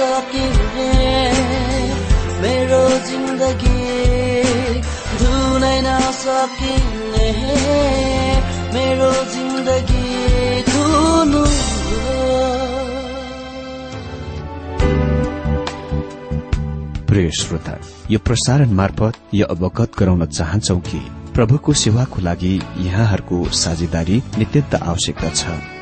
नसकिने मेरो जिन्दगी धुनै नसकिने मेरो जिन्दगी धुनु। प्रिय श्रोता यो प्रसारण मार्फत यो अवगत गराउन चाहन्छौ कि प्रभुको सेवाको लागि यहाँहरूको साझेदारी नित्यन्त आवश्यकता छ।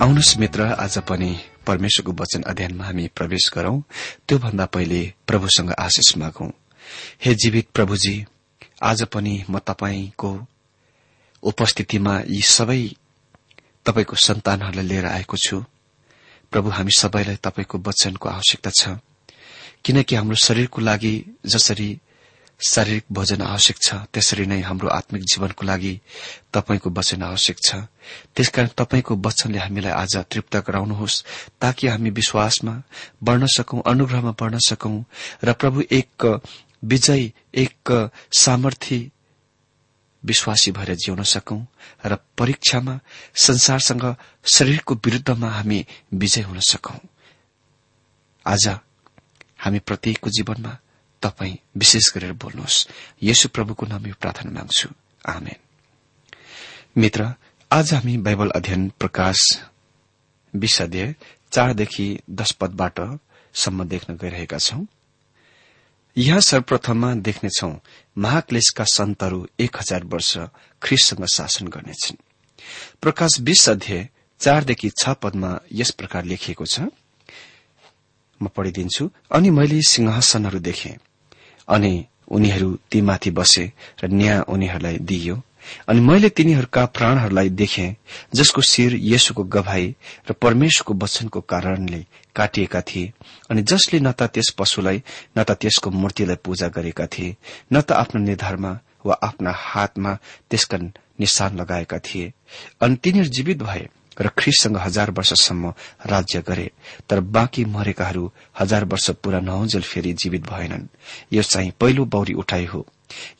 आउनुहोस् मित्र आज पनि परमेश्वरको वचन अध्ययनमा हामी प्रवेश गरौं। त्योभन्दा पहिले प्रभुसँग आशिष मागौं। हे जीवित प्रभुजी आज पनि म तपाईँको उपस्थितिमा यी सबै तपाईँको सन्तानहरूलाई लिएर आएको छु। प्रभु हामी सबैलाई तपाईँको वचनको आवश्यकता छ। किनकि हाम्रो शरीरको लागि जसरी शारीरिक भोजन आवश्यक छ त्यसरी नै हाम्रो आत्मिक जीवनको लागि तपाईँको वचन आवश्यक छ। त्यसकारण तपाईँको वचनले हामीलाई आज तृप्त गराउनुहोस् ताकि हामी विश्वासमा बढ़न सकौं अनुग्रहमा बढ़न सकौं र प्रभु एक विजय एक सामर्थ्य विश्वासी भएर जिउन सकौं र परीक्षामा संसारसँग शरीरको विरूद्धमा हामी विजय हुन सकौं। आज हामी प्रत्येकको जीवनमा तपाई विशेष गरेर बोल्नुहोस्। यसु प्रभुको नाम यो प्रार्थना माग्छु। आमेन। मित्र आज हामी बाइबल अध्ययन प्रकाश अध्याय चारदेखि दश पदबाट सम्म देख्न गइरहेका छौं। यहाँ सर्वप्रथममा देख्नेछौ महाक्लेशका सन्तहरू एक हजार वर्ष ख्रिससँग शासन गर्नेछन्। प्रकाश बीस अध्यय चारदेखि छ पदमा यस प्रकार लेखिएको छ। म पढिदिन्छु। अनि मैले सिंहासनहरू देखे। अनि उनीहरू तीमाथि बसे र न्याय उनीहरूलाई दिइयो। अनि मैले तिनीहरूका प्राणहरूलाई देखे जसको शिर येशुको गभाई र परमेश्वरको वचनको कारणले काटिएका थिए। अनि जसले न त त्यस पशुलाई न त त्यसको मूर्तिलाई पूजा गरेका थिए न त आफ्नो निधारमा वा आफ्ना हातमा त्यसका निशान लगाएका थिए। अनि तिनीहरू जीवित भए। र ख्रिससँग हजार वर्षसम्म राज्य गरे तर बाँकी मरेकाहरू हजार वर्ष पूरा नहुन्जेल फेरि जीवित भएनन्। यो चाहिँ पहिलो बौरी उठाइ हो।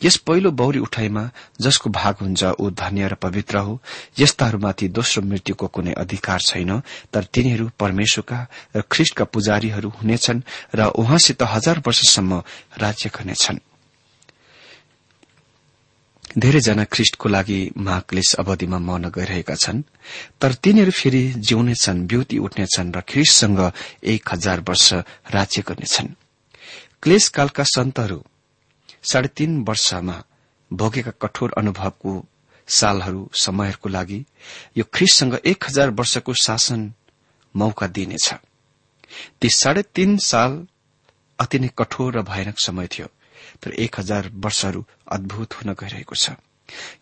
यस पहिलो बौरी उठाइमा जसको भाग हुन्छ ऊ धन्य र पवित्र हो। यस्ताहरूमाथि दोस्रो मृत्युको कुनै अधिकार छैन तर तिनीहरू परमेश्वरका र ख्रिष्टका पुजारीहरू हुनेछन् र उहाँसित हजार वर्षसम्म राज्य गर्नेछन्। धेरैजना ख्रिष्टको लागि महाक्लेश अवधिमा मर्न गइरहेका छन् तर तिनीहरू फेरि जिउनेछन् ब्युति उठ्नेछन् र ख्रिस्टसँग एक हजार वर्ष राज्य गर्नेछन्। क्लेशकालका सन्तहरू साढे तीन वर्षमा भोगेका कठोर अनुभवको सालहरू समयहरूको लागि यो ख्रिससँग एक हजार वर्षको शासन मौका दिइनेछ ती साढे तीन साल अति नै कठोर र भयानक समय थियो। तर एक हजार वर्षहरू अद्भुत हुन गइरहेको छ।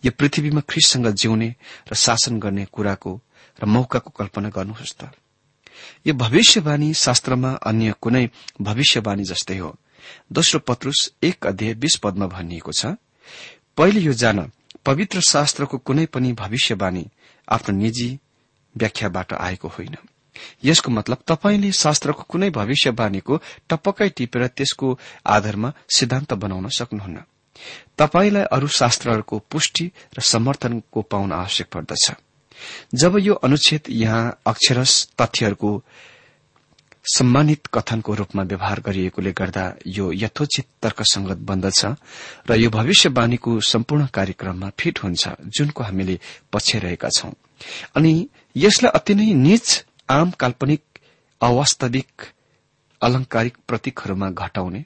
यो पृथ्वीमा ख्रिससँग जिउने र शासन गर्ने कुराको र मौकाको कल्पना गर्नुहोस् त। यो भविष्यवाणी शास्त्रमा अन्य कुनै भविष्यवाणी जस्तै हो। दोस्रो पत्रुस एक अध्यय बीस पदमा भनिएको छ पहिले यो जान पवित्र शास्त्रको कुनै पनि भविष्यवाणी आफ्नो निजी व्याख्याबाट आएको होइन। यसको मतलब तपाईँले शास्त्रको कुनै भविष्यवाणीको टपक्कै टिपेर त्यसको आधारमा सिद्धान्त बनाउन सक्नुहुन्न। तपाईँलाई अरू शास्त्रहरूको पुष्टि र समर्थनको पाउन आवश्यक पर्दछ। जब यो अनुच्छेद यहाँ अक्षरस तथ्यहरूको सम्मानित कथनको रूपमा व्यवहार गरिएकोले गर्दा यो यथोचित तर्कसंगत बन्दछ र यो भविष्यवाणीको सम्पूर्ण कार्यक्रममा फिट हुन्छ जुनको हामीले पछ्याइरहेका छौं। अनि यसलाई अति नै निच आम काल्पनिक अवास्तविक अलंकारिक प्रतीकहरूमा घटाउने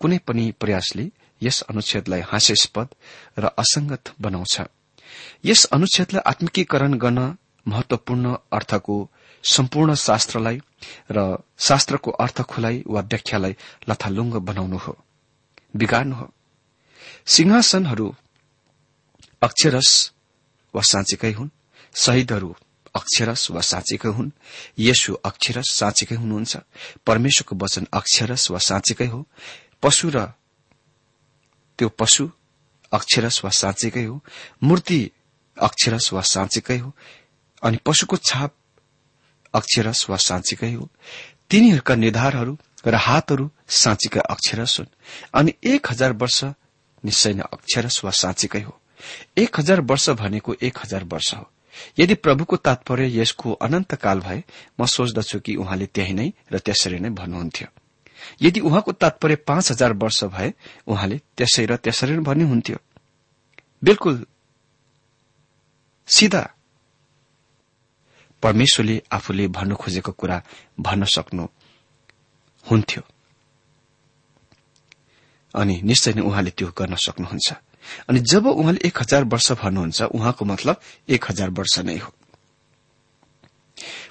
कुनै पनि प्रयासले यस अनुच्छेदलाई हास्यास्पद र असंगत बनाउँछ। यस अनुच्छेदलाई आत्मिकीकरण गर्न महत्वपूर्ण अर्थको सम्पूर्ण शास्त्रलाई र शास्त्रको अर्थ खुलाई वा व्याख्यालाई लथालुङ्ग बनाउनु हो। बिगार्नु हो। सिंहासनहरू अक्षरस वा साँचेकै हुन् शहीदहरू अक्षरस वा साँचेकै हुन्? यसु अक्षरस साँचेकै हुनुहुन्छ? परमेश्वरको वचन अक्षरस वा साँचेकै हो? पशु र त्यो पशु अक्षरस वा साँचेकै हो? मूर्ति अक्षरस वा साँचेकै हो? अनि पशुको छाप अक्षरस वा साँचीकै हो? तिनीहरूका निधारहरू र हातहरू साँचीका अक्षरस हुन्। अनि एक हजार वर्ष निश्चय नै अक्षरस वा साँचीकै हो। एक हजार वर्ष भनेको एक हजार वर्ष हो। यदि प्रभुको तात्पर्य यसको अनन्त काल भए म सोच्दछु कि उहाँले त्यही नै र त्यसरी नै भन्नुहुन्थ्यो। यदि उहाँको तात्पर्य पाँच हजार वर्ष भए उहाँले त्यसै र त्यसरी नै भन्नुहुन्थ्यो। बिल्कुल सिधा। परमेश्वरले आफूले भन्नु खोजेको कुरा भन्न सक्नु हुन्थ्यो। अनि निश्चय नै उहाँले त्यो गर्न सक्नुहुन्छ। अनि जब उहाँले एक हजार वर्ष भन्नुहुन्छ उहाँको मतलब एक हजार वर्ष नै हो।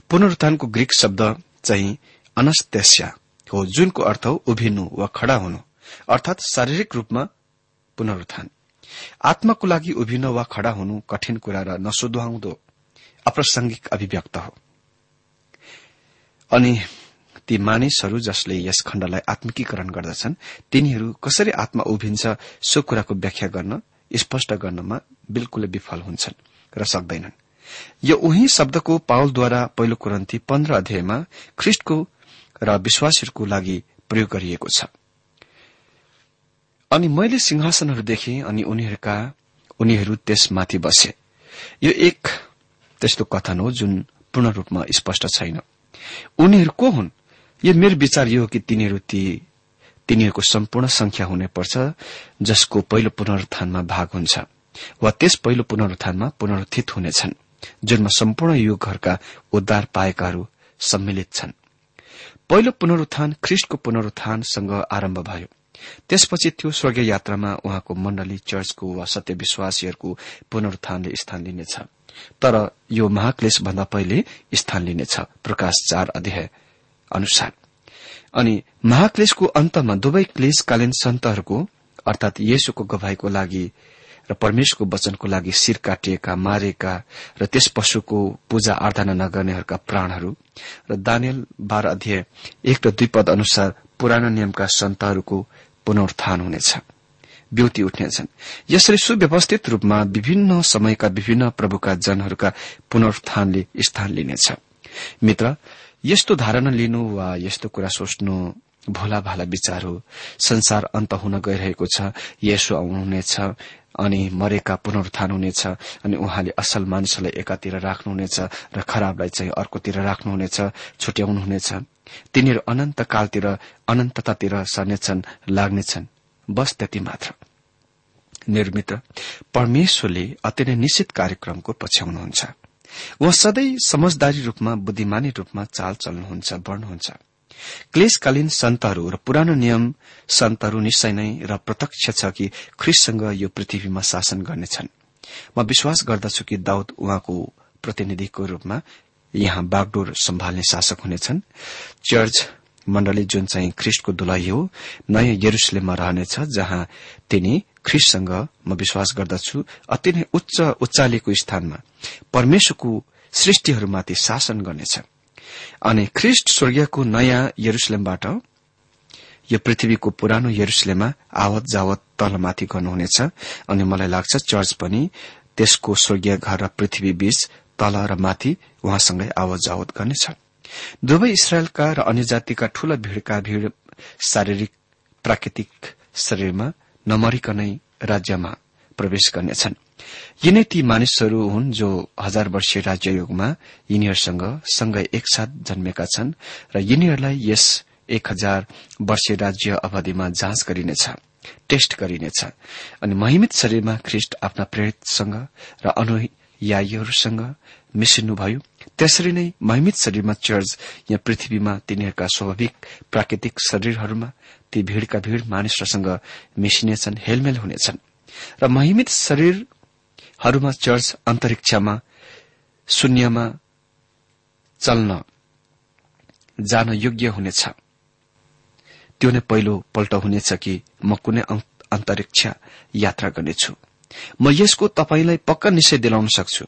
पुनरुत्थानको ग्रीक शब्द चाहिँ अनस्तेस्या हो जुनको अर्थ हो उभिनु वा खड़ा हुनु अर्थात शारीरिक रूपमा पुनरुत्थान। आत्माको लागि उभिन वा खड़ा हुनु कठिन कुरा र नसुध्वाउँदो अप्रासंगिक अभिव्यक्त हो। अनि ती मानिसहरू जसले यस खण्डलाई आत्मिकीकरण गर्दछन् तिनीहरू कसरी आत्मा उभिन्छ सो कुराको व्याख्या गर्न स्पष्ट गर्नमा बिल्कुलै विफल हुन्छन् र सक्दैनन्। यो उही शब्दको पावलद्वारा पहिलो कुरन्ती पन्ध्र अध्यायमा ख्रिष्टको र विश्वासीहरूको लागि प्रयोग गरिएको छ। अनि मैले सिंहासनहरू देखे अनि उनीहरूका उनीहरू त्यसमाथि बसे। यो एक त्यस्तो कथन हो जुन पूर्ण रूपमा स्पष्ट छैन। उनीहरू को हुन्? यो मेरो विचार यो हो कि तिनीहरू ती तिनीहरूको सम्पूर्ण संख्या हुनेपर्छ जसको पहिलो पुनरुत्थानमा भाग हुन्छ वा त्यस पहिलो पुनरुत्थानमा पुनरुत्थित हुनेछन् जुनमा सम्पूर्ण युगहरूका उद्धार पाएकाहरू सम्मिलित छन्। पहिलो पुनरुत्थान ख्रिष्टको पुनरुत्थानसँग आरम्भ भयो। त्यसपछि त्यो स्वर्गीय यात्रामा उहाँको मण्डली चर्चको वा सत्य विश्वासीहरूको पुनरुत्थानले स्थान लिनेछ। तर यो महाक्लेश भन्दा पहिले स्थान लिनेछ प्रकाश चार अध्याय। अनुसार। अनि महाक्लेशको अन्तमा दुवै क्लेशकालीन सन्तहरूको अर्थात येशुको गवाईको लागि र परमेश्वरको वचनको लागि शिर काटिएका मारेका र त्यस पशुको पूजा आराधना नगर्नेहरूका प्राणहरू र दानियल बाह्र अध्यय एक र दुई पद अनुसार पुरानो नियमका सन्तहरूको पुनरुत्थान हुनेछ। ब्युति उठ्नेछन्। यसरी सुव्यवस्थित रूपमा विभिन्न समयका विभिन्न प्रभुका जनहरूका पुनरुत्थानले स्थान लिनेछ। मित्र यस्तो धारणा लिनु वा यस्तो कुरा सोच्नु भोला भाला विचार हो। संसार अन्त हुन गइरहेको छ यसो आउनुहुनेछ अनि मरेका पुनरुत्थान हुनेछ अनि उहाँले असल मानिसहरूलाई एकातिर राख्नुहुनेछ र खराबलाई चाहिँ अर्कोतिर राख्नुहुनेछ छुट्याउनुहुनेछ। तिनीहरू अनन्त कालतिर अनन्ततातिर सर्नेछन् लाग्नेछन्। बस त्यति मात्र। मेरो मित्र परमेश्वरले अति नै निश्चित कार्यक्रमको पछ्याउनुहुन्छ। उहाँ सधैँ समझदारी रूपमा बुद्धिमानी रूपमा चाल चल्नुहुन्छ बढ़नुहुन्छ। क्लेशकालीन सन्तहरू र पुरानो नियम सन्तहरू निश्चय नै र प्रत्यक्ष छ कि ख्रिससँग यो पृथ्वीमा शासन गर्नेछन्। म विश्वास गर्दछु कि दाउद उहाँको प्रतिनिधिको रूपमा यहाँ बागडोर सम्हाल्ने शासक हुनेछन्। चर्च मण्डली जुन चाहिँ ख्रिस्टको दुलही हो नयाँ यरुसलेममा रहनेछ जहाँ तिनी ख्रिससँग म विश्वास गर्दछु अति नै उच्च उचालेको स्थानमा परमेश्वरको सृष्टिहरूमाथि शासन गर्नेछ। अनि ख्रिष्ट स्वर्गीयको नयाँ यरुसलेमबाट यो पृथ्वीको पुरानो यरुसलेममा आवत जावत तलमाथि गर्नुहुनेछ। अनि मलाई लाग्छ चर्च पनि त्यसको स्वर्गीय घर र पृथ्वी बीच तल र माथि उहाँसँगै आवत जावत गर्नेछ। दुवै इसरायलका र अन्य जातिका ठूला भीड़का भीड़ शारीरिक प्राकृतिक शरीरमा नमरिकनै राज्यमा प्रवेश गर्नेछन्। यिनै ती मानिसहरू हुन् जो हजार वर्षीय राज्ययुगमा यिनीहरूसँग सँगै एकसाथ जन्मेका छन् र यिनीहरूलाई यस एक हजार वर्षीय राज्य अवधिमा जाँच गरिनेछ टेस्ट गरिनेछ अनि महिमित शरीरमा ख्रिष्ट आफ्ना प्रेरितसँग र अनुयायीहरूसँग मिसिन्नुभयो त्यसरी नै महिमित शरीरमा चर्च यहाँ पृथ्वीमा तिनीहरूका स्वाभाविक प्राकृतिक शरीरहरूमा ती भीड़का भीड़ मानिसहरूसँग मिसिनेछन् हेलमेल हुनेछन्। र महिमित शरीर हरूमा चर्च अन्तरिक्षमा शून्यमा चल्न जान योग्य हुनेछ। त्यो नै पहिलो पल्ट हुनेछ कि म कुनै अन्तरिक्ष यात्रा गर्नेछु। म यसको तपाईँलाई पक्का निश्चय दिलाउन सक्छु।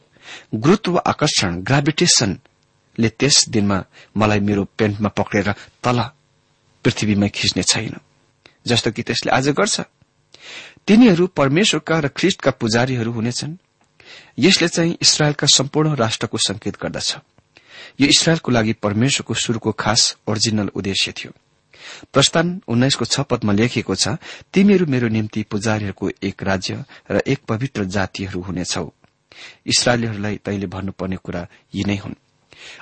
गुरूत्व आकर्षण ग्राभिटेशनले त्यस दिनमा मलाई मेरो पेन्टमा पक्रेर तल पृथ्वीमै खिच्ने छैन। जस्तो कि त्यसले आज गर्छ। तिनीहरू परमेश्वरका र ख्रिष्टका पुजारीहरू हुनेछन्। यसले चाहिँ इसरायलका सम्पूर्ण राष्ट्रको संकेत गर्दछ। यो इसरायलको लागि परमेश्वरको सुरुको खास ओरिजिनल उद्देश्य थियो। प्रस्थान उन्नाइसको छ पदमा लेखिएको छ तिमीहरू मेरो निम्ति पुजारीहरूको एक राज्य र एक पवित्र जातिहरू हुनेछौ। इसरायलीहरूलाई तैले भन्नुपर्ने कुरा यी नै हुन्।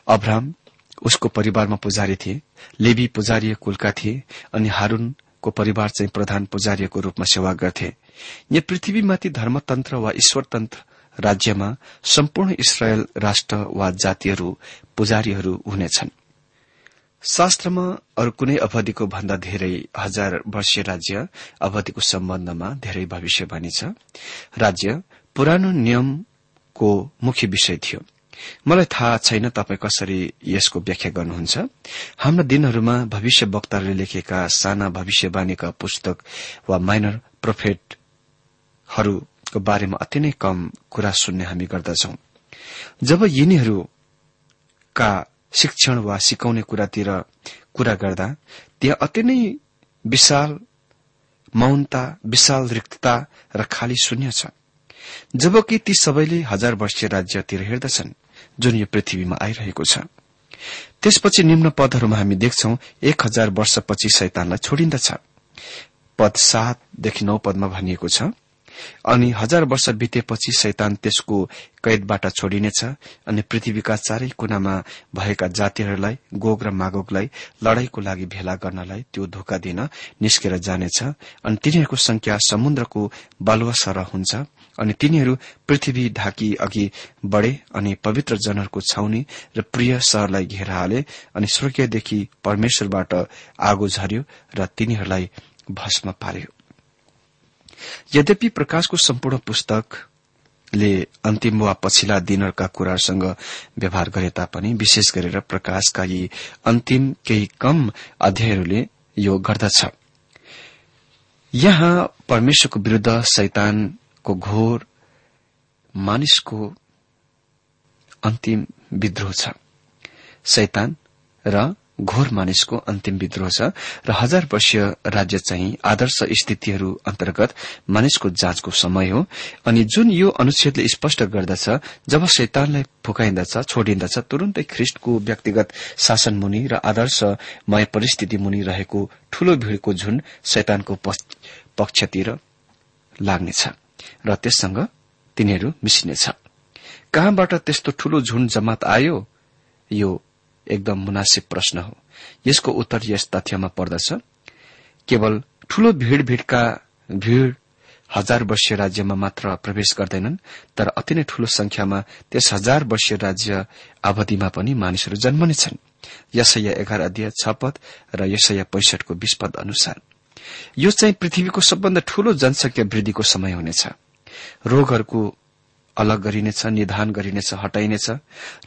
अब्राम उसको परिवारमा पुजारी थिए लेबी पुजारीय कुलका थिए अनि हारून को परिवार चाहिँ प्रधान पुजारीको रूपमा सेवा गर्थे। यहाँ पृथ्वीमाथि धर्मतन्त्र वा ईश्वरतन्त्र राज्यमा सम्पूर्ण इसरायल राष्ट्र वा जातिहरू पुजारीहरू हुनेछन्। शास्त्रमा अरू कुनै अवधिको भन्दा धेरै हजार वर्षीय राज्य अवधिको सम्बन्धमा धेरै भविष्यवाणी छ। राज्य पुरानो नियमको मुख्य विषय थियो। मलाई थाहा छैन तपाईँ कसरी यसको व्याख्या गर्नुहुन्छ। हाम्रा दिनहरूमा भविष्य वक्ताहरूले लेखेका साना भविष्यवाणीका पुस्तक वा माइनर प्रोफेट हरूको बारेमा अति नै कम कुरा सुन्ने हामी गर्दछौ। जब यिनीहरूका शिक्षण वा सिकाउने कुरातिर कुरा गर्दा त्यहाँ अति नै विशाल मौनता विशाल रिक्तता र खाली शून्य छ। जबकि ती सबैले हजार वर्षीय राज्यतिर हेर्दछन् जुन यो पृथ्वीमा आइरहेको छ। त्यसपछि निम्न पदहरूमा हामी देख्छौ एक हजार वर्षपछि शैतानलाई छोडिन्दछ। पद सातदेखि नौ पदमा भनिएको छ। अनि हजार वर्ष बितेपछि शैतान त्यसको कैदबाट छोडिनेछ अनि पृथ्वीका चारै कुनामा भएका जातिहरूलाई गोग र मागोगलाई लड़ाईको लागि भेला गर्नलाई त्यो धोका दिन निस्केर जानेछ अनि तिनीहरूको संख्या समुद्रको बालुवा सर हुन्छ अनि तिनीहरू पृथ्वी ढाकी अघि बढ़े अनि पवित्र जनहरूको छाउनी र प्रिय शहरलाई घेर हाले अनि स्वर्गीयदेखि परमेश्वरबाट आगो झर्यो र तिनीहरूलाई भस्म पार्यो। यद्यपि प्रकाशको सम्पूर्ण पुस्तकले अन्तिम वा पछिल्ला दिनहरूका कुराहरूसँग व्यवहार गरे तापनि विशेष गरेर प्रकाशका यी अन्तिम केही कम अध्यायहरूले यो गर्दछ। यहाँ परमेश्वरको विरूद्ध शैतानको घोर मानिसको अन्तिम विद्रोह छ। शैतान र घोर मानिसको अन्तिम विद्रोह छ र हजार वर्षीय राज्य चाहिँ आदर्श स्थितिहरू अन्तर्गत मानिसको जाँचको समय हो। अनि जुन यो अनुच्छेदले स्पष्ट गर्दछ जब शैतानलाई फुकाइन्दछ छोडिन्दछ तुरन्तै ख्रिष्टको व्यक्तिगत शासन मुनि र आदर्शमय परिस्थिति मुनि रहेको ठूलो भीड़को झुण्ड शैतानको पक्षतिर लाग्नेछ र त्यससँग तिनीहरू मिसिनेछ। कहाँबाट त्यस्तो ठूलो झुण्ड जमात आयो? यो एकदम मुनासिब प्रश्न हो। यसको उत्तर यस तथ्यमा पर्दछ। केवल ठूलो भीड़ भीड़का भीड़ हजार वर्षीय राज्यमा मात्र प्रवेश गर्दैनन् तर अति नै ठूलो संख्यामा त्यस हजार वर्षीय राज्य अवधिमा पनि मानिसहरू जन्मनेछन् यसैया एघार अध्यय छ पद र यसैया पैसठको बीस पद अनुसार। यो चाहिँ पृथ्वीको सबभन्दा ठूलो जनसंख्या वृद्धिको समय हुनेछ। रोगहरूको अलग गरिनेछ निधान गरिनेछ हटाइनेछ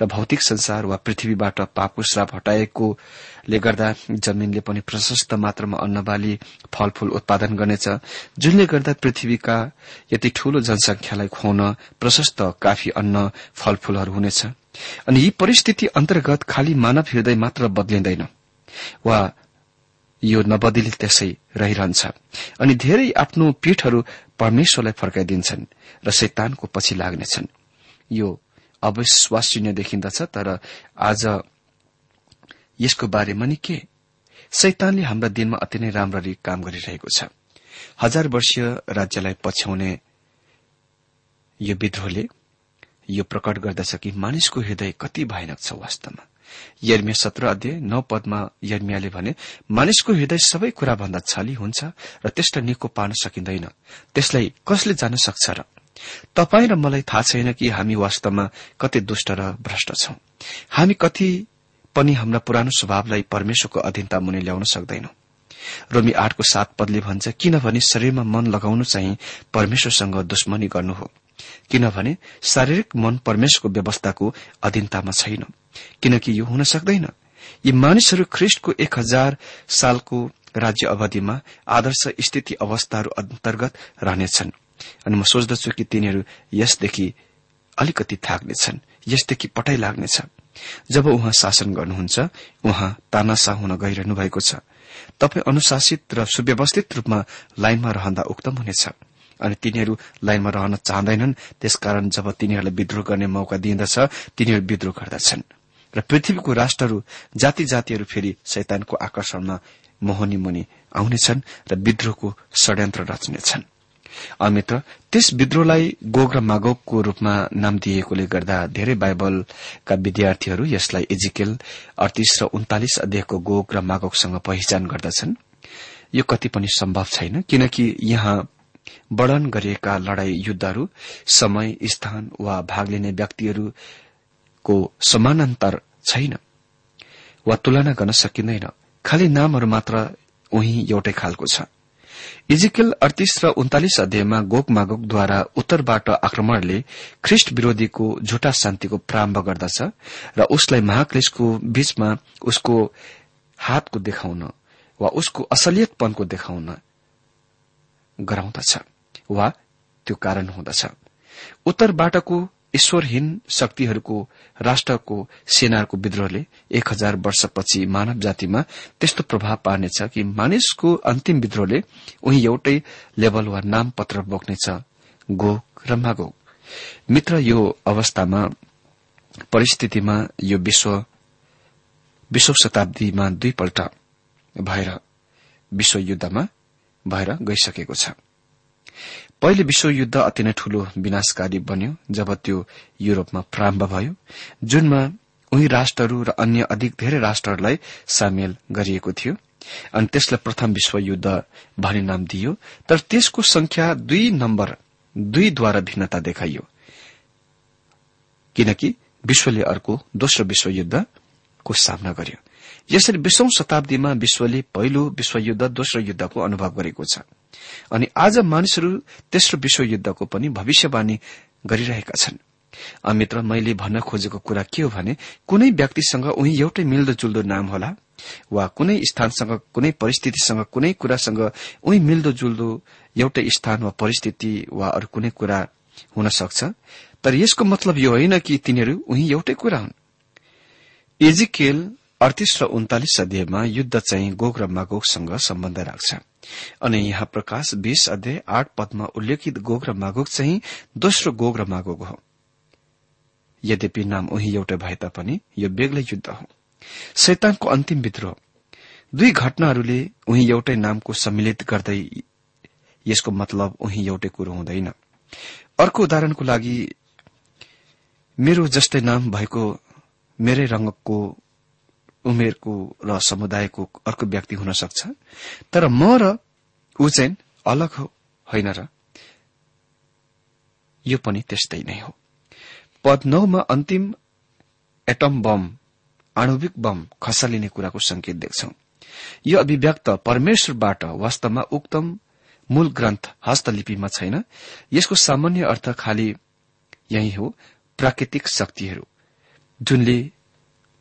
र भौतिक संसार वा पृथ्वीबाट पापको श्राप हटाएकोले गर्दा जमीनले पनि प्रशस्त मात्रामा अन्नबाली फलफूल उत्पादन गर्नेछ जुनले गर्दा पृथ्वीका यति ठूलो जनसंख्यालाई खुवाउन प्रशस्त काफी अन्न फलफूलहरू हुनेछ। अनि यी परिस्थिति अन्तर्गत खाली मानव हृदय मात्र बदलिँदैन वा यो नबदली त्यसै रहिरहन्छ। अनि धेरै आफ्नो पीठहरू परमेश्वरलाई फर्काइदिन्छन् र शैतानको पछि लाग्नेछन्। यो अविश्वासनीय देखिन्दछ तर आज यसको बारेमा नि के शैतानले हाम्रा दिनमा अति नै राम्ररी काम गरिरहेको छ। हजार वर्षीय राज्यलाई पछ्याउने यो विद्रोहले यो प्रकट गर्दछ कि मानिसको हृदय कति भयानक छ वास्तवमा। यर्मिया सत्र अध्यय नौ पदमा यर्मियाले भने मानिसको हृदय सबै कुराभन्दा छली हुन्छ र त्यसलाई निको पार्न सकिँदैन। त्यसलाई कसले जान सक्छ र? तपाई र मलाई थाहा छैन कि हामी वास्तवमा कति दुष्ट र भ्रष्ट छौं। हामी कति पनि हाम्रा पुरानो स्वभावलाई परमेश्वरको अधीनता मुनि ल्याउन सक्दैनौं। रोमी आठको सात पदले भन्छ किनभने शरीरमा मन लगाउनु चाहिँ परमेश्वरसँग दुश्मनी गर्नु हो। किनभने शारीरिक मन परमेश्वरको व्यवस्थाको अधीनतामा छैन। किनकि यो हुन सक्दैन। यी मानिसहरू ख्रिष्टको एक हजार सालको राज्य अवधिमा आदर्श स्थिति अवस्थाहरू अन्तर्गत रहनेछन्। अनि म सोच्दछु कि तिनीहरू यसदेखि अलिकति थाक्नेछन् यसदेखि पटाइ लाग्नेछ। जब उहाँ शासन गर्नुहुन्छ उहाँ तानासा हुन गइरहनु भएको छ। तपाईँ अनुशासित र सुव्यवस्थित रूपमा लाइनमा रहँदा उक्तम हुनेछ। अनि तिनीहरू लाइनमा रहन चाहँदैनन् त्यसकारण जब तिनीहरूलाई विद्रोह गर्ने मौका दिइदछ तिनीहरू विद्रोह गर्दछन्। र पृथ्वीको राष्ट्रहरू जाति जातिहरू फेरि शैतानको आकर्षणमा मोहनी मुनि आउनेछन् र विद्रोहको षड्यन्त्र रच्नेछन्। अमित्र त्यस विद्रोहलाई गोग र मागोगको रूपमा नाम दिएकोले गर्दा धेरै बाइबलका विद्यार्थीहरू यसलाई इजिकेल अडतिस र उन्तालिस अध्यायको गोग र मागोगसँग पहिचान गर्दछन्। यो कति पनि सम्भव छैन किनकि यहाँ वर्णन गरिएका लड़ाई युद्धहरू समय स्थान वा भाग लिने व्यक्तिहरूको समानान्तर छैन। वा तुलना गर्न सकिँदैन। खालि नामहरू मात्र उही एउटै खालको छ। इजिकल अडतिस र उन्तालिस अध्यायमा गोक मागोकद्वारा उत्तरबाट आक्रमणले ख्रिष्ट विरोधीको झुटा शान्तिको प्रारम्भ गर्दछ र उसलाई महाक्लेशको बीचमा उसको हातको देखाउन वा उसको असलियतपनको देखाउन गराउँदछ वा त्यो कारण हुँदछ। उत्तरबाटको ईश्वरहीन शक्तिहरूको राष्ट्रको सेनाहरूको विद्रोहले एक हजार वर्षपछि मानव जातिमा त्यस्तो प्रभाव पार्नेछ कि मानिसको अन्तिम विद्रोहले उही एउटै लेभल वा नाम पत्र बोक्नेछ। गोग र मागोग मित्र यो अवस्थामा परिस्थितिमा यो विश्व विश्व शताब्दीमा दुईपल्ट भएर विश्वयुद्धमा भएर गइसकेको छ। पहिले विश्वयुद्ध अति नै ठूलो विनाशकारी बन्यो जब त्यो युरोपमा प्रारम्भ भयो जुनमा उही राष्ट्रहरू र अन्य अधिक धेरै राष्ट्रहरूलाई सामेल गरिएको थियो। अनि त्यसलाई प्रथम विश्वयुद्ध भन्ने नाम दिइयो तर त्यसको संख्या दुई नम्बर दुईद्वारा भिन्नता देखाइयो। किनकि विश्वले अर्को दोस्रो विश्वयुद्धको सामना गर्यो। यसरी बीसौं शताब्दीमा विश्वले पहिलो विश्वयुद्ध दोस्रो युद्धको अनुभव गरेको छ। अनि आज मानिसहरू तेस्रो विश्वयुद्धको पनि भविष्यवाणी गरिरहेका छन्। अमित्र मैले भन्न खोजेको कुरा के हो भने कुनै व्यक्तिसँग उही एउटै मिल्दोजुल्दो नाम होला वा कुनै स्थानसँग कुनै परिस्थितिसँग कुनै कुरासँग उही मिल्दोजुल्दो एउटै स्थान वा परिस्थिति वा अरू कुनै कुरा हुन सक्छ। तर यसको मतलब यो होइन कि तिनीहरू उही एउटै कुरा हुन्। एजिकेल अडतिस र उन्तालिस अध्यायमा युद्ध चाहिँ गोग र मागोगसँग सम्बन्ध राख्छ। अनि यहाँ प्रकाश बीस अध्याय आठ पदमा उल्लेखित गोग र मागोग चाहिँ दोस्रो गोग र मागोग हो। यद्यपि नाम उही एउटै भए तापनि यो बेग्लै युद्ध हो। शैतानको अन्तिम विद्रोह। दुई घटनाहरूले उही एउटै नामको सम्मिलित गर्दै यसको मतलब उही एउटै कुरो हुँदैन। अर्को उदाहरणको लागि मेरो जस्तै नाम भएको मेरै रंगको उमेरको र समुदायको अर्को व्यक्ति हुन सक्छ। तर म र ऊ चाहिँ अलग होइन र? यो पनि त्यस्तै नै हो। पद नौमा अन्तिम एटम बम आणुविक बम खसालिने कुराको संकेत देख्छौ। यो अभिव्यक्त परमेश्वरबाट वास्तवमा उक्तम मूल ग्रन्थ हस्तलिपिमा छैन। यसको सामान्य अर्थ खालि यही हो प्राकृतिक शक्तिहरू जुनले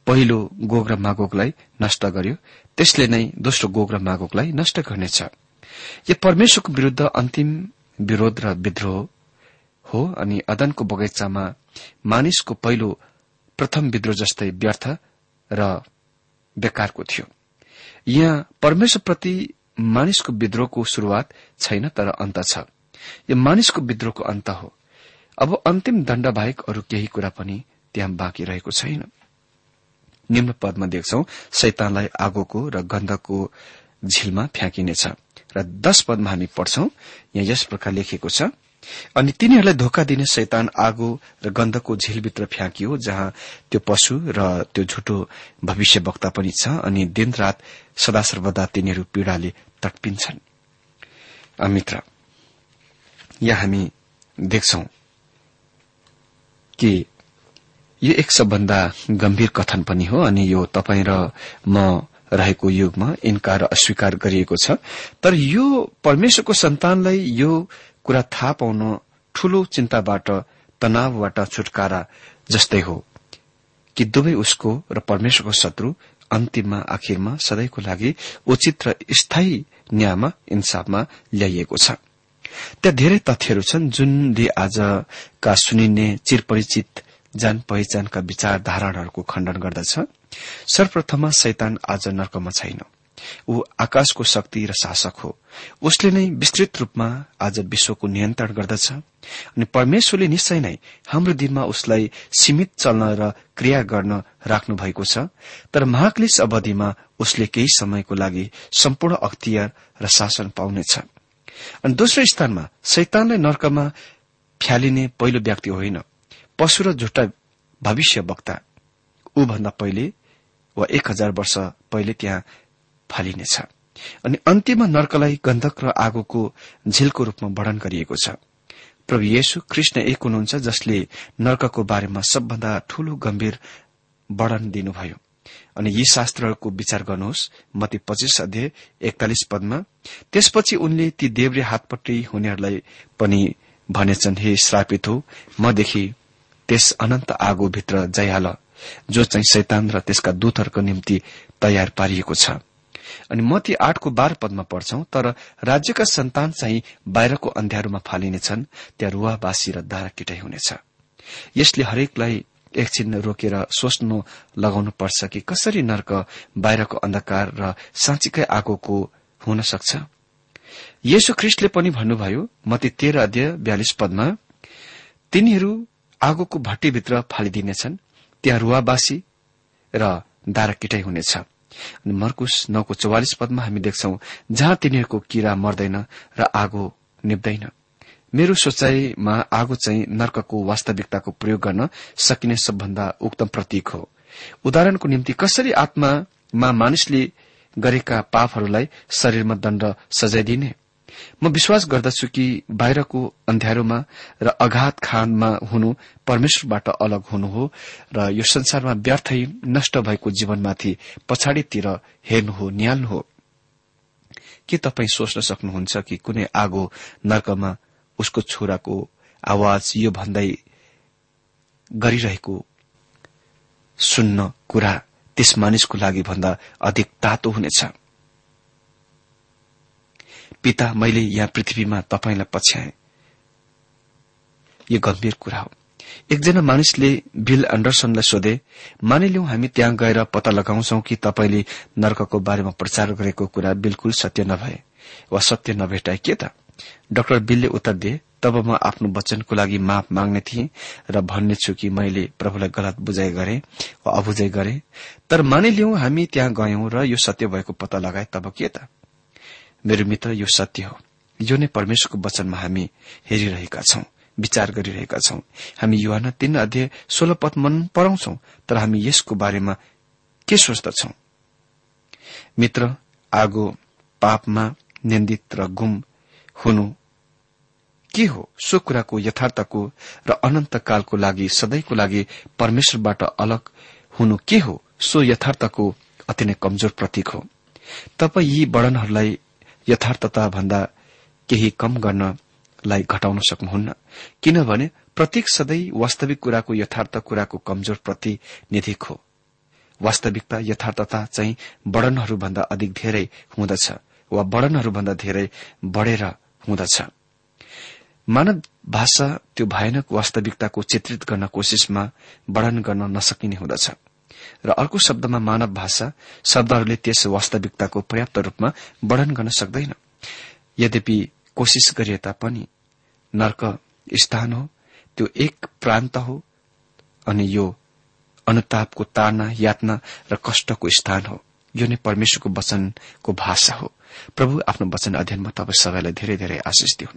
पहिलो गोग र मागोगलाई नष्ट गर्यो त्यसले नै दोस्रो गोग र मागोगलाई नष्ट गर्नेछ। यो परमेश्वरको विरूद्ध अन्तिम विरोध र विद्रोह हो अनि अदनको बगैँचामा मानिसको पहिलो प्रथम विद्रोह जस्तै व्यर्थ र बेकारको थियो। यहाँ परमेश्वरप्रति मानिसको विद्रोहको शुरूआत छैन तर अन्त छ। यो मानिसको विद्रोहको अन्त हो। अब अन्तिम दण्ड बाहेक अरू केही कुरा पनि त्यहाँ बाँकी रहेको छैन। निम्न पदमा देख्छौ शैतानलाई आगोको र गन्धको झिलमा फ्याँकिनेछ। र दश पदमा हामी पढ्छौं यहाँ यस प्रकार लेखिएको छ अनि तिनीहरूलाई धोका दिने शैतान आगो र गन्धको झिलभित्र फ्याँकियो जहाँ त्यो पशु र त्यो झुटो भविष्यवक्ता पनि छ अनि दिनरात सदा सर्वदा तिनीहरू पीड़ाले तटपिन्छन्। यहाँ हामी देख्छौ कि यो एक सबभन्दा गम्भीर कथन पनि हो अनि यो तपाईँ र म रहेको युगमा इन्कार अस्वीकार गरिएको छ। तर यो परमेश्वरको सन्तानलाई यो कुरा थाहा पाउन ठूलो चिन्ताबाट तनावबाट छुटकारा जस्तै हो कि दुवै उसको र परमेश्वरको शत्रु अन्तिममा आखिरमा सधैँको लागि उचित र स्थायी न्यायमा इन्साफमा ल्याइएको छ। त्यहाँ धेरै तथ्यहरू छन् जुनले आजका सुनिने चिरपरिचित जान पहिचानका विचारधाराहरूको खण्डन गर्दछ। सर्वप्रथममा शैतान आज नर्कमा छैन। ऊ आकाशको शक्ति र शासक हो। उसले नै विस्तृत रूपमा आज विश्वको नियन्त्रण गर्दछ अनि परमेश्वरले निश्चय नै हाम्रो दिनमा उसलाई सीमित चल्न र क्रिया गर्न राख्नु भएको छ। तर महाक्लिस अवधिमा उसले केही समयको लागि सम्पूर्ण अख्तियार र शासन पाउनेछ। अनि दोस्रो स्थानमा शैतानलाई नर्कमा फ्यालिने पहिलो व्यक्ति होइन। पशु र झुट्टा भविष्य वक्ता। ऊभन्दा पहिले वा एक हजार वर्ष पहिले त्यहाँ फालिनेछ। अनि अन्त्यमा नर्कलाई गन्धक र आगोको झिलको रूपमा वर्णन गरिएको छ। प्रभु येशु कृष्ण एक हुनुहुन्छ जसले नर्कको बारेमा सबभन्दा ठूलो गम्भीर वर्णन दिनुभयो। अनि यी शास्त्रहरूको विचार गर्नुहोस् मती पच्चिस अध्यय एकतालिस पदमा। त्यसपछि उनले ती देव्रे हातपट्टि हुनेहरूलाई पनि भनेछन् हे श्रापित हो मदेखि त्यस अनन्त आगोभित्र जाइहाल जो चाहिँ शैतान र त्यसका दूतहरूको निम्ति तयार पारिएको छ। अनि मती आठको बाह्र पदमा पढ्छौं तर राज्यका सन्तान चाहिँ बाहिरको अन्ध्यारोमा फालिनेछन् त्यहाँ रुवावासी र दारा किटाई हुनेछ। यसले हरेकलाई एकछिन रोकेर सोच्नु लगाउनु पर्छ कि कसरी नर्क बाहिरको अन्धकार र साँच्चीकै आगोको हुन सक्छ। येशु ख्रिस्टले पनि भन्नुभयो मती तेह्र अध्यय बयालिस पदमा तिनीहरू आगोको भट्टीभित्र फालिदिनेछन्। त्यहाँ रुवावासी र दारा किटाई हुनेछ। अनि मर्कुस नौको चौवालिस पदमा हामी देख्छौ जहाँ तिनीहरूको किरा मर्दैन र आगो निप्दैन मेरो सोचाइमा आगो चाहिँ नर्कको वास्तविकताको प्रयोग गर्न सकिने सबभन्दा उक्तम प्रतीक हो। उदाहरणको निम्ति कसरी आत्मामा मानिसले गरेका पापहरूलाई शरीरमा दण्ड सजाइदिने? म विश्वास गर्दछु कि बाहिरको अन्ध्यारोमा र अघात खानमा हुनु परमेश्वरबाट अलग हुनु हो र यो संसारमा व्यर्थै नष्ट भएको जीवनमाथि पछाडितिर हेर्नु हो निहाल्नु हो। के तपाई सोच्न सक्नुहुन्छ कि कुनै आगो नर्कमा उसको छोराको आवाज यो भन्दै गरिरहेको सुन्न कुरा त्यस मानिसको लागि भन्दा अधिक तातो हुनेछ? पिता मैले यहाँ पृथ्वीमा तपाईँलाई पछ्याए। यो गम्भीर कुरा हो। एकजना मानिसले बिल एण्डरसनलाई सोधे मानिलिउँ हामी त्यहाँ गएर पत्ता लगाउँछौ कि तपाईँले नर्कको बारेमा प्रचार गरेको कुरा बिल्कुल सत्य नभए? वा सत्य नभेटाए के त? डाक्टर बिलले उत्तर दिए तब म आफ्नो वचनको लागि माफ माग्ने थिएँ र भन्नेछु कि मैले प्रभुलाई गलत बुझाइ गरे वा अबुझाइ गरे। तर मानिलिउँ हामी त्यहाँ गयौं र यो सत्य भएको पत्ता लगाए तब के त? मेरो मित्र यो सत्य हो। यो नै परमेश्वरको वचनमा हामी हेरिरहेका छौं विचार गरिरहेका छौं हामी युवा तीन अध्यय सोह्र पद मन पराउँछौ तर हामी यसको बारेमा के सोच्दछौ? मित्र आगो पापमा निन्दित र गुम हुनु के हो? सो कुराको यथार्थको र अनन्तकालको लागि सधैँको लागि परमेश्वरबाट अलग हुनु के हो? सो यथार्थको अति नै कमजोर प्रतीक हो। तपाईँ यी वर्णनहरूलाई यथार्थता भन्दा केही कम गर्नलाई घटाउन सक्नुहुन्न। किनभने प्रत्येक सधैँ वास्तविक कुराको यथार्थ कुराको कमजोर प्रतिनिधिक हो। वास्तविकता यथार्थता चाहिँ वर्णनहरूभन्दा अधिक धेरै हुँदछ वा वर्णनहरूभन्दा धेरै बढ़ेर हुँदछ। मानव भाषा त्यो भयानक वास्तविकताको चित्रित गर्न कोशिशमा वर्णन गर्न नसकिने हुँदछ। र अर्को शब्दमा मानव भाषा शब्दहरूले त्यस वास्तविकताको पर्याप्त रूपमा वर्णन गर्न सक्दैन। यद्यपि कोशिश गरिए तापनि नर्क स्थान हो त्यो एक प्रान्त हो अनि यो अनुतापको ताना यातना र कष्टको स्थान हो। यो नै परमेश्वरको वचनको भाषा हो। प्रभु आफ्नो वचन अध्ययनमा तपाईँ सबैलाई धेरै धेरै आशिष दिउन्।